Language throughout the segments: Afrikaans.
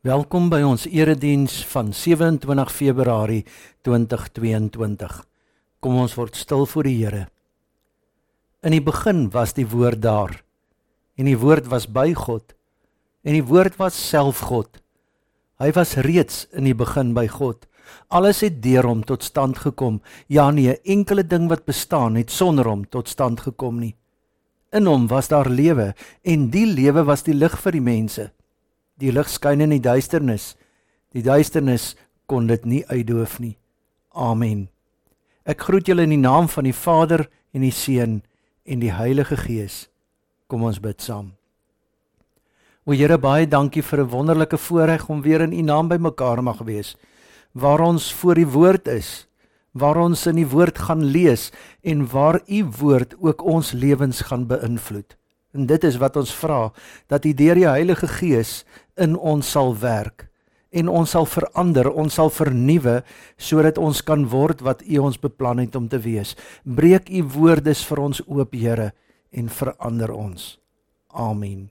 Welkom by ons erediens van 27 Februarie 2022. Kom ons word stil voor die Here. In die begin was die woord daar en die woord was by God en die woord was self God. Hy was reeds in die begin by God. Alles het deur hom tot stand gekom. Ja nee, enkele ding wat bestaan het sonder hom tot stand gekom nie. In hom was daar lewe en die lewe was die lig vir die mense. Die lig skyn in die duisternis. Die duisternis kon dit nie uitdoof nie. Amen. Ek groet julle in die naam van die Vader en die Seun en die Heilige Gees. Kom ons bid saam. O Here, baie dankie vir 'n wonderlike voorreg om weer in U naam bymekaar mag wees. Waar ons voor die woord is, waar ons in die woord gaan lees en waar U woord ook ons lewens gaan beïnvloed. En dit is wat ons vra dat U deur die Heilige Gees in ons sal werk en ons sal verander, ons sal vernuwe sodat ons kan word wat U ons beplan het om te wees. Breek U woordes vir ons oop, Here, en verander ons. Amen.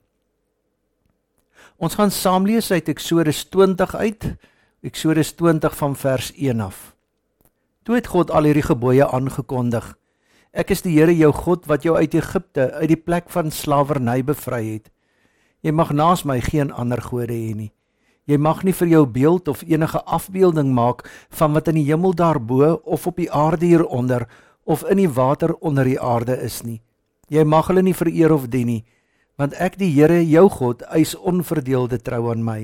Ons gaan saam lees uit Eksodus 20 uit. Eksodus 20 van vers 1 af. Toe het God al hierdie gebooie aangekondig. Ek is die Here jou God wat jou uit Egipte, uit die plek van slawerny bevry het. Jy mag naas my geen ander gode hê nie. Jy mag nie vir jou beeld of enige afbeelding maak van wat in die hemel daarbo of op die aarde hieronder of in die water onder die aarde is nie. Jy mag hulle nie vereer of dien nie, want ek die Here jou God eis onverdeelde trou aan my.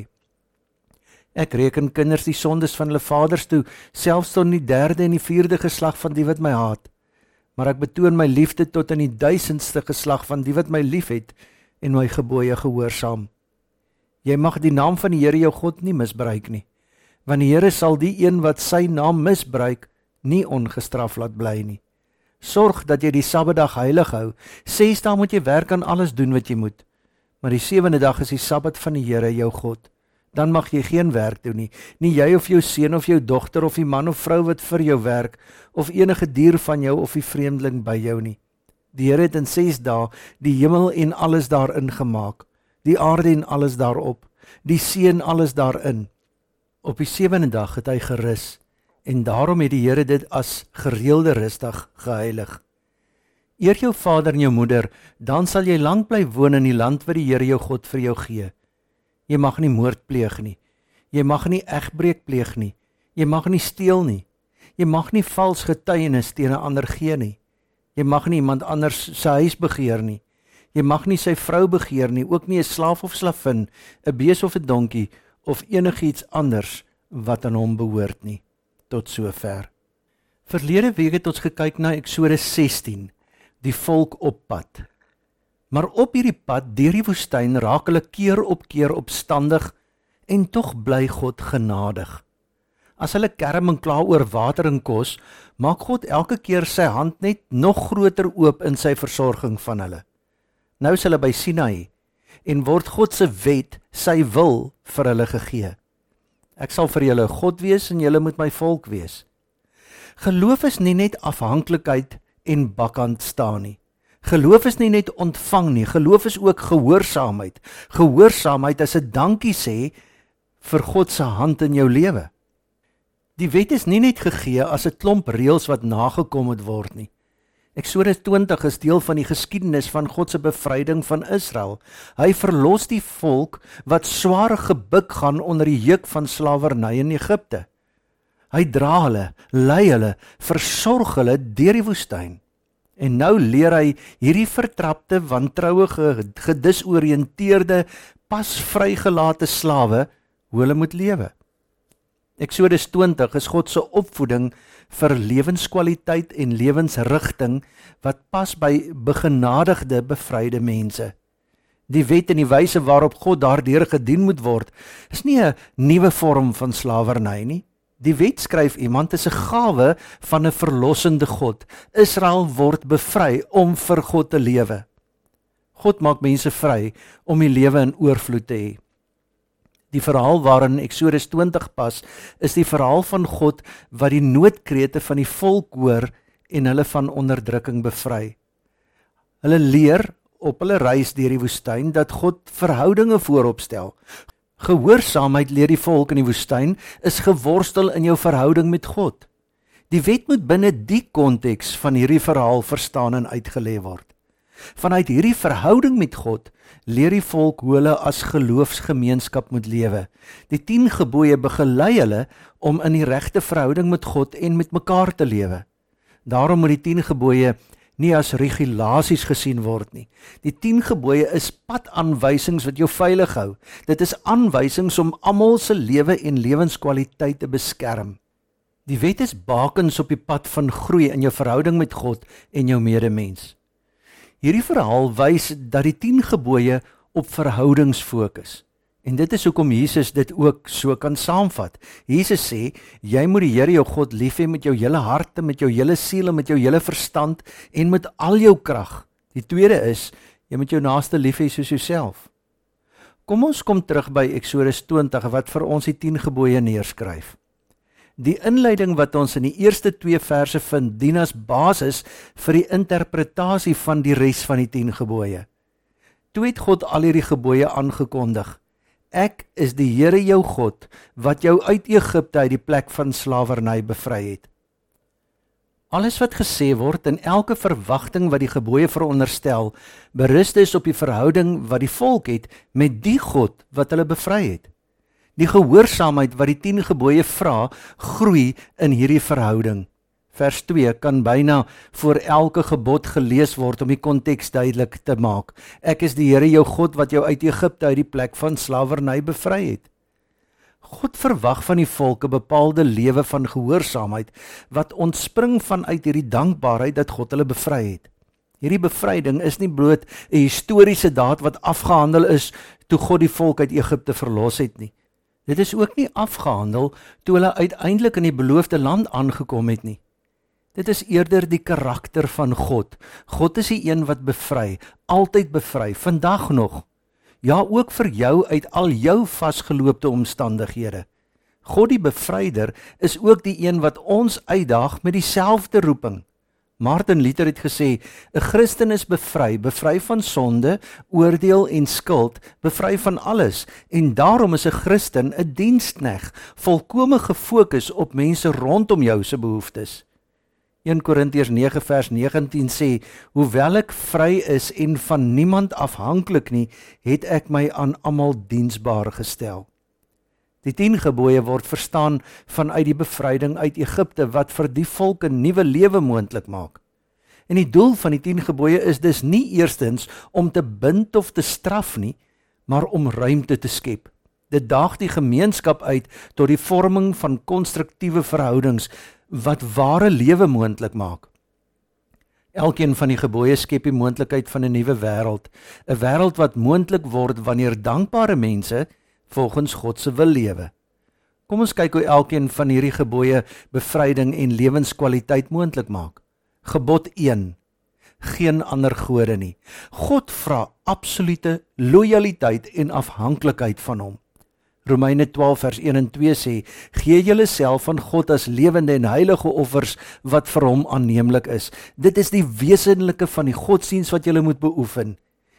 Ek reken kinders die sondes van hulle vaders toe, selfs tot in die derde en die vierde geslag van die wat my haat maar ek betoon my liefde tot in die duisendste geslag van die wat my liefhet en my gebooie gehoorsaam. Jy mag die naam van die Here jou God nie misbruik nie, want die Here sal die een wat sy naam misbruik nie ongestraf laat bly nie. Sorg dat jy die Sabbatdag heilig hou. Ses dae moet jy werk aan alles doen wat jy moet, maar die sewende dag is die Sabbat van die Here jou God dan mag jy geen werk doen nie. Nie jy of jou seun of jou dogter of die man of vrou wat vir jou werk of enige dier van jou of die vreemdeling by jou nie. Die Here het in 6 dae die hemel en alles daarin gemaak, die aarde en alles daarop, die see en alles daarin. Op die sewende dag het hy gerus en daarom het die Here dit as gereelde rustig geheilig. Eer jou vader en jou moeder, dan sal jy lank bly woon in die land wat die Here jou God vir jou gee. Jy mag nie moord pleeg nie. Jy mag nie egbreek pleeg nie. Jy mag nie steel nie. Jy mag nie vals getuienis teen 'n ander gee nie. Jy mag nie iemand anders se huis begeer nie. Jy mag nie sy vrou begeer nie, ook nie 'n slaaf of slavin, 'n bees of 'n donkie of enigiets anders wat aan hom behoort nie. Tot sover. Verlede week het ons gekyk na Eksodus 16, die volk op pad. Maar op hierdie pad deur die woestyn raak hulle keer op keer opstandig en tog bly God genadig. As hulle kerm en kla oor water en kos, maak God elke keer sy hand net nog groter oop in sy versorging van hulle. Nou is hulle by Sinai en word God se wet, sy wil vir hulle gegee. Ek sal vir julle God wees en julle moet my volk wees. Geloof is nie net afhanklikheid en bakkant staan nie. Geloof is nie net ontvang nie, geloof is ook gehoorsaamheid. Gehoorsaamheid is 'n dankie sê vir God se hand in jou lewe. Die wet is nie net gegee as 'n klomp reëls wat nagekom moet word nie. Eksodus 20 is deel van die geskiedenis van God se bevryding van Israel. Hy verlos die volk wat swaar gebuk gaan onder die juk van slawerny in Egipte. Hy dra hulle, lei hulle, versorg hulle deur die woestyn. En nou leer hy hierdie vertrapte, wantrouige, gedisoriënteerde, pas vrygelate slawe hoe hulle moet lewe. Eksodus 20 is God se opvoeding vir lewenskwaliteit en lewensrigting wat pas by begenadigde, bevryde mense. Die wet en die wyse waarop God daardeur gedien moet word, is nie 'n nuwe vorm van slawerny nie. Die wet skryf iemand is 'n gawe van 'n verlossende God. Israel word bevry om vir God te lewe. God maak mense vry om die lewe in oorvloed te hê. Die verhaal waarin Eksodus 20 pas, is die verhaal van God wat die noodkrete van die volk hoor en hulle van onderdrukking bevry. Hulle leer op hulle reis deur die woestyn dat God verhoudinge vooropstel. Gehoorsaamheid leer die volk in die woestyn is geworstel in jou verhouding met God. Die wet moet binne die konteks van hierdie verhaal verstaan en uitgelê word. Vanuit hierdie verhouding met God leer die volk hoe hulle as geloofsgemeenskap moet lewe. Die 10 gebooie begelei hulle om in die regte verhouding met God en met mekaar te lewe. Daarom moet die 10 gebooie nie as regulasies gesien word nie. Die 10 gebooie is padaanwysings wat jou veilig hou. Dit is aanwysings om almal se lewe en lewenskwaliteit te beskerm. Die wet is bakens op die pad van groei in jou verhouding met God en jou medemens. Hierdie verhaal wys dat die 10 gebooie op verhoudings fokus. En dit is hoekom Jesus dit ook so kan saamvat. Jesus sê, jy moet die Here jou God lief hê met jou hele hart en met jou hele siel en met jou hele verstand en met al jou krag. Die tweede is, jy moet jou naaste lief hê soos jouself. Kom ons kom terug by Eksodus 20 wat vir ons die 10 gebooie neerskryf. Die inleiding wat ons in die eerste 2 verse vind, dien as basis vir die interpretasie van die res van die 10 gebooie. Toe het God al hierdie gebooie aangekondig. Ek is die Here jou God wat jou uit Egipte uit die plek van slawerny bevry het. Alles wat gesê word en elke verwagting wat die gebooie veronderstel, berus dus op die verhouding wat die volk het met die God wat hulle bevry het. Die gehoorsaamheid wat die 10 gebooie vra, groei in hierdie verhouding. Vers 2 kan byna voor elke gebod gelees word om die konteks duidelik te maak. Ek is die Here jou God wat jou uit Egipte uit die plek van slawerny bevry het. God verwag van die volke bepaalde lewe van gehoorsaamheid wat ontspring vanuit hierdie dankbaarheid dat God hulle bevry het. Hierdie bevryding is nie bloot 'n historiese daad wat afgehandel is toe God die volk uit Egipte verlos het nie. Dit is ook nie afgehandel toe hulle uiteindelik in die beloofde land aangekom het nie. Dit is eerder die karakter van God. God is die een wat bevry, altyd bevry, vandag nog. Ja, ook vir jou uit al jou vasgeloopte omstandighede. God die bevryder is ook die een wat ons uitdaag met dieselfde roeping. Martin Luther het gesê: "’n Christen is bevry, bevry van sonde, oordeel en skuld, bevry van alles, en daarom is 'n Christen 'n dienskneg, volkome gefokus op mense rondom jou se behoeftes." 1 Korintiërs 9 vers 19 sê: "Hoewel ek vry is en van niemand afhanklik nie, het ek my aan almal diensbaar gestel." Die 10 gebooie word verstaan vanuit die bevryding uit Egipte wat vir die volk 'n nuwe lewe moontlik maak. En die doel van die 10 gebooie is dus nie eerstens om te bind of te straf nie, maar om ruimte te skep. Dit daag die gemeenskap uit tot die vorming van konstruktiewe verhoudings wat ware lewe moontlik maak. Elkeen van die gebooie skep die moontlikheid van 'n nuwe wêreld, 'n wêreld wat moontlik word wanneer dankbare mense volgens God se wil lewe. Kom ons kyk hoe elkeen van hierdie gebooie bevryding en lewenskwaliteit moontlik maak. Gebod 1: Geen ander gode nie. God vra absolute lojaliteit en afhanklikheid van hom. Romeine 12 vers 1 en 2 sê: "Gee julleself aan God as lewende en heilige offers wat vir hom aanneemlik is." Dit is die wesenlike van die godsdiens wat jy moet beoefen.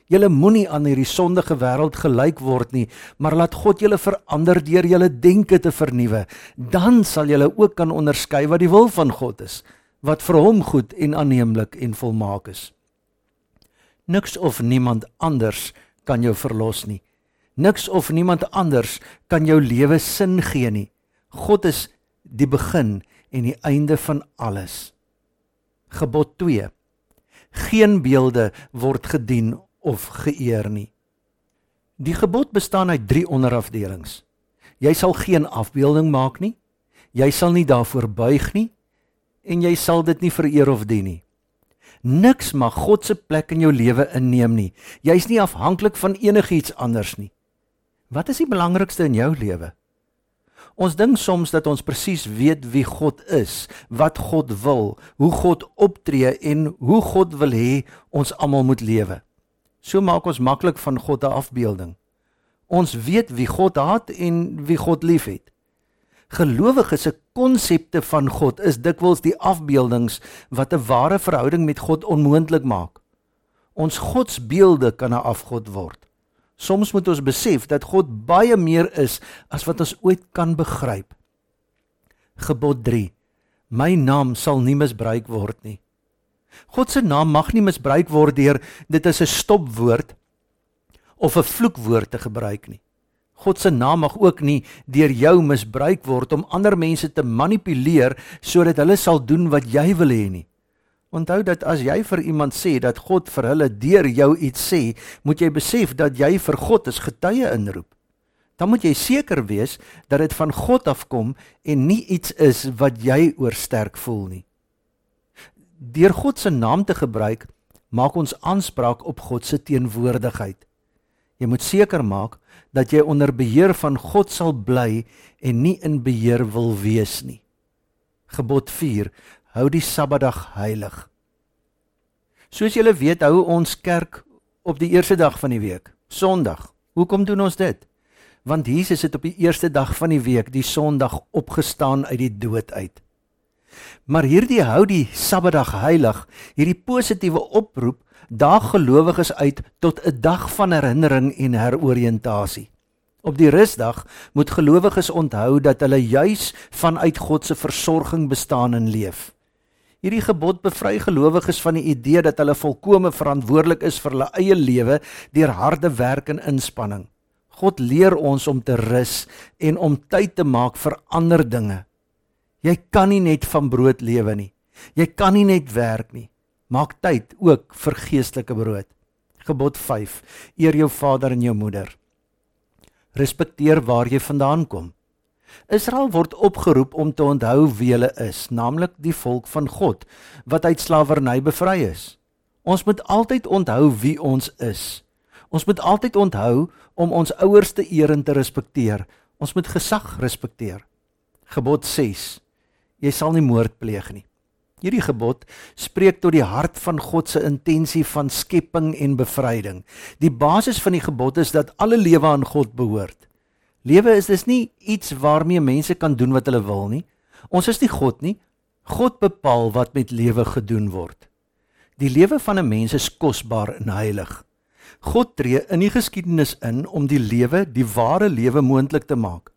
Julle moenie aan hierdie sondige wêreld gelyk word nie, maar laat God julle verander deur julle denke te vernuwe. Dan sal julle ook kan onderskei wat die wil van God is, wat vir hom goed en aanneemlik en volmaak is. Niks of niemand anders kan jou verlos nie. Niks of niemand anders kan jou lewe sin gee nie. God is die begin en die einde van alles. Gebod 2. Geen beelde word gedien of geëer nie. Die gebod bestaan uit 3 onderafdelings. Jy sal geen afbeelding maak nie. Jy sal nie daarvoor buig nie en jy sal dit nie vereer of dien nie. Niks mag God se plek in jou lewe inneem nie. Jy's nie afhanklik van enigiets anders nie. Wat is die belangrikste in jou lewe? Ons dink soms dat ons presies weet wie God is, wat God wil, hoe God optree en hoe God wil hê ons almal moet lewe. So maak ons maklik van God 'n afbeelding. Ons weet wie God haat en wie God liefhet. Gelowiges se konsepte van God is dikwels die afbeeldings wat 'n ware verhouding met God onmoontlik maak. Ons godsbeelde kan 'n afgod word. Soms moet ons besef dat God baie meer is as wat ons ooit kan begryp. Gebod 3. My naam sal nie misbruik word nie. God se naam mag nie misbruik word deur dit as 'n stopwoord of 'n vloekwoord te gebruik nie. God se naam mag ook nie deur jou misbruik word om ander mense te manipuleer sodat hulle sal doen wat jy wil hê nie. Onthou dat as jy vir iemand sê dat God vir hulle deur jou iets sê, moet jy besef dat jy vir God as getuie inroep. Dan moet jy seker wees dat dit van God afkom en nie iets is wat jy oor sterk voel nie. Deur God se naam te gebruik, maak ons aanspraak op God se teenwoordigheid. Jy moet seker maak dat jy onder beheer van God sal bly en nie in beheer wil wees nie. Gebod 4: Hou die Sabbatdag heilig. Soos julle weet, hou ons kerk op die eerste dag van die week, Sondag. Hoekom doen ons dit? Want Jesus het op die eerste dag van die week, die Sondag, opgestaan uit die dood uit. Maar hierdie hou die Sabbatdag heilig, hierdie positiewe oproep daag gelowiges uit tot 'n dag van herinnering en heroriëntasie. Op die rusdag moet gelowiges onthou dat hulle juis vanuit God se versorging bestaan en leef. Hierdie gebod bevry gelowiges van die idee dat hulle volkome verantwoordelik is vir hulle eie lewe deur harde werk en inspanning. God leer ons om te rus en om tyd te maak vir ander dinge. Jy kan nie net van brood lewe nie. Jy kan nie net werk nie. Maak tyd ook vir geestelike brood. Gebod 5: Eer jou vader en jou moeder. Respekteer waar jy vandaan kom. Israel word opgeroep om te onthou wie hulle is, naamlik die volk van God wat uit slawerny bevry is. Ons moet altyd onthou wie ons is. Ons moet altyd onthou om ons ouers te eer en te respekteer. Ons moet gesag respekteer. Gebod 6: Jy sal nie moord pleeg nie. Hierdie gebod spreek tot die hart van God se intensie van skepping en bevryding. Die basis van die gebod is dat alle lewe aan God behoort. Lewe is dus nie iets waarmee mense kan doen wat hulle wil nie. Ons is nie God nie. God bepaal wat met lewe gedoen word. Die lewe van 'n mens is kosbaar en heilig. God tree in die geskiedenis in om die lewe, die ware lewe moontlik te maak.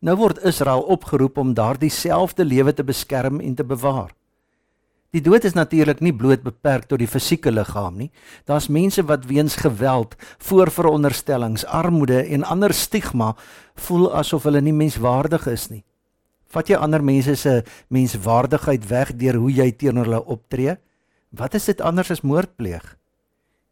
Nou word Israel opgeroep om daardie selfde lewe te beskerm en te bewaar. Die dood is natuurlik nie bloot beperk tot die fisieke liggaam nie. Daar's mense wat weens geweld, voorveronderstellings, armoede en ander stigma voel asof hulle nie menswaardig is nie. Vat jy ander mense se menswaardigheid weg deur hoe jy teenoor hulle optree? Wat is dit anders as moordpleeg?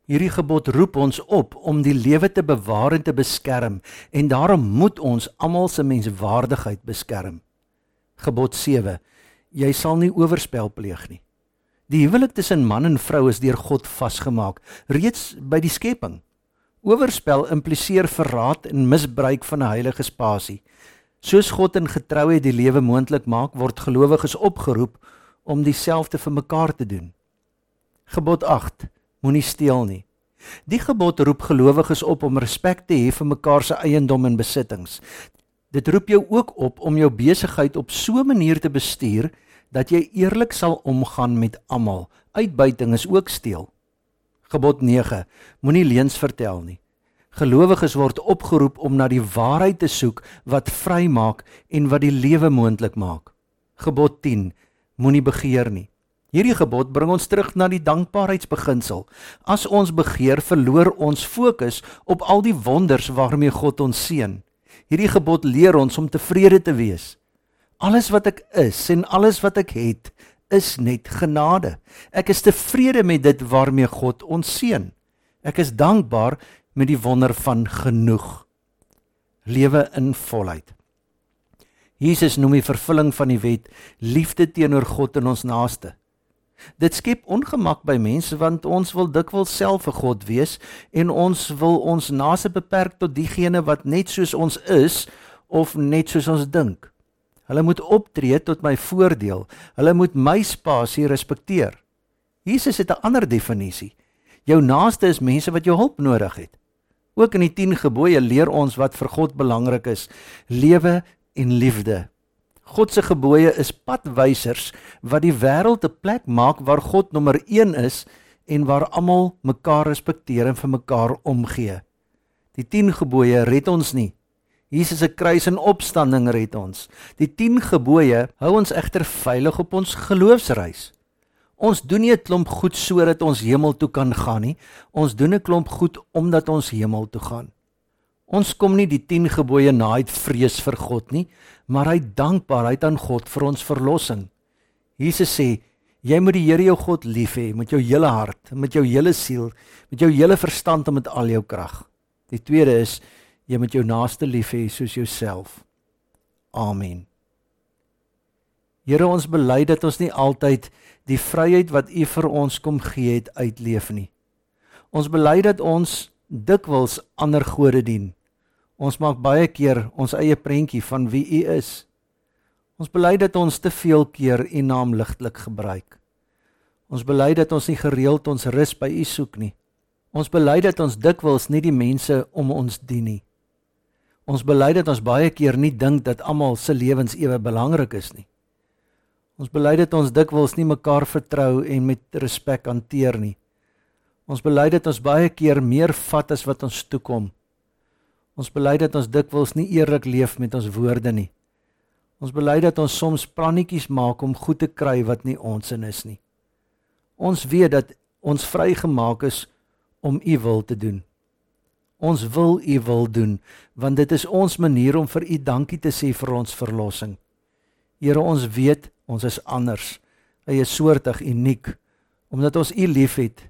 Hierdie gebod roep ons op om die lewe te bewaar en te beskerm en daarom moet ons almal se menswaardigheid beskerm. Gebod 7: Jy sal nie oorspel pleeg nie. Die huwelik tussen man en vrou is deur God vasgemaak reeds by die skepping. Oorspel impliseer verraad en misbruik van 'n heilige spasie. Soos God in getrouheid die lewe moontlik maak, word gelowiges opgeroep om dieselfde vir mekaar te doen. Gebod 8: Moenie steel nie. Die gebod roep gelowiges op om respek te hê vir mekaar se eiendom en besittings. Dit roep jou ook op om jou besigheid op so 'n manier te bestuur dat jy eerlik sal omgaan met almal. Uitbuiting is ook steel. Gebod 9: Moenie leuns vertel nie. Gelowiges word opgeroep om na die waarheid te soek wat vrymaak en wat die lewe moontlik maak. Gebod 10: Moenie begeer nie. Hierdie gebod bring ons terug na die dankbaarheidsbeginsel. As ons begeer, verloor ons fokus op al die wonders waarmee God ons seën. Hierdie gebod leer ons om tevrede te wees. Alles wat ek is en alles wat ek het, is net genade. Ek is tevrede met dit waarmee God ons seën. Ek is dankbaar met die wonder van genoeg. Lewe in volheid. Jesus noem die vervulling van die wet liefde teenoor God en ons naaste. Dit skep ongemak by mense want ons wil dikwels self 'n God wees en ons wil ons naaste beperk tot diegene wat net soos ons is of net soos ons dink. Hulle moet optree tot my voordeel. Hulle moet my spasie respekteer. Jesus het 'n ander definisie. Jou naaste is mense wat jou hulp nodig het. Ook in die 10 gebooie leer ons wat vir God belangrik is: lewe en liefde. God se gebooie is padwysers wat die wêreld 'n plek maak waar God nommer 1 is en waar almal mekaar respekteer en vir mekaar omgee. Die 10 gebooie red ons nie. Jesus se kruis en opstanding red ons. Die 10 gebooie hou ons egter veilig op ons geloofsreis. Ons doen nie 'n klomp goed sodat ons hemel toe kan gaan nie. Ons doen 'n klomp goed omdat ons hemel toe gaan. Ons kom nie die 10 gebooie na uit vrees vir God nie, maar uit dankbaarheid aan God vir ons verlossing. Jesus sê, jy moet die Here jou God lief hê met jou hele hart, met jou hele siel, met jou hele verstand en met al jou krag. Die tweede is jy moet jou naaste lief hê soos jouself. Amen. Here ons bely dat ons nie altyd die vryheid wat U vir ons kom gee het uitleef nie. Ons bely dat ons dikwels ander gode dien. Ons maak baie keer ons eie prentjie van wie U is. Ons bely dat ons te veel keer U naam ligtelik gebruik. Ons bely dat ons nie gereeld ons rus by U soek nie. Ons bely dat ons dikwels nie die mense om ons dien nie. Ons bely dat ons baie keer nie dink dat almal se lewens ewe belangrik is nie. Ons bely dat ons dikwels nie mekaar vertrou en met respek hanteer nie. Ons bely dat ons baie keer meer vat as wat ons toekom. Ons bely dat ons dikwels nie eerlik leef met ons woorde nie. Ons bely dat ons soms plannetjies maak om goed te kry wat nie ons in is nie. Ons weet dat ons vrygemaak is om u wil te doen. Ons wil u wil doen want dit is ons manier om vir u dankie te sê vir ons verlossing. Here ons weet ons is anders. Hy is soortig uniek omdat ons u liefhet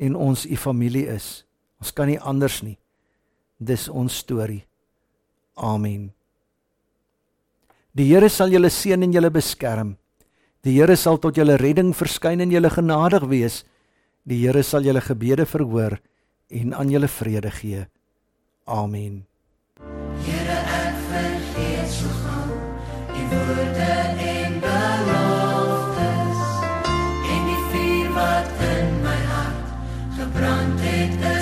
en ons u familie is. Ons kan nie anders nie. Dis ons storie. Amen. Die Here sal julle seën en julle beskerm. Die Here sal tot julle redding verskyn en julle genadig wees. Die Here sal julle gebede verhoor en aan julle vrede gee. Amen. Here ek vergeet so gou die woorde en beloftes en die vuur wat in my hart gebrand het